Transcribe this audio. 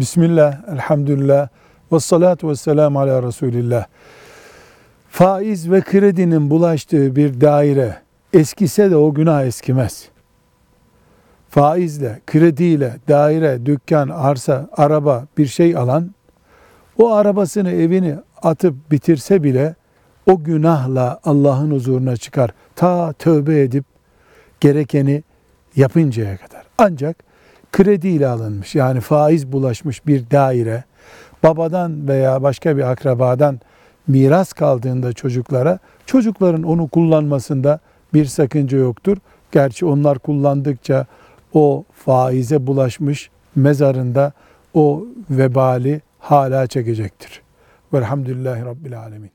Bismillah, elhamdülillah, ve salatu ve selamu ala Resulillah. Faiz ve kredinin bulaştığı bir daire eskise de o günah eskimez. Faizle, krediyle, daire, dükkan, arsa, araba bir şey alan, o arabasını, evini atıp bitirse bile o günahla Allah'ın huzuruna çıkar. Ta tövbe edip gerekeni yapıncaya kadar. Ancak krediyle alınmış yani faiz bulaşmış bir daire babadan veya başka bir akrabadan miras kaldığında çocuklara çocukların onu kullanmasında bir sakınca yoktur. Gerçi onlar kullandıkça o faize bulaşmış mezarında o vebali hala çekecektir. Velhamdülillahi Rabbil Alemin.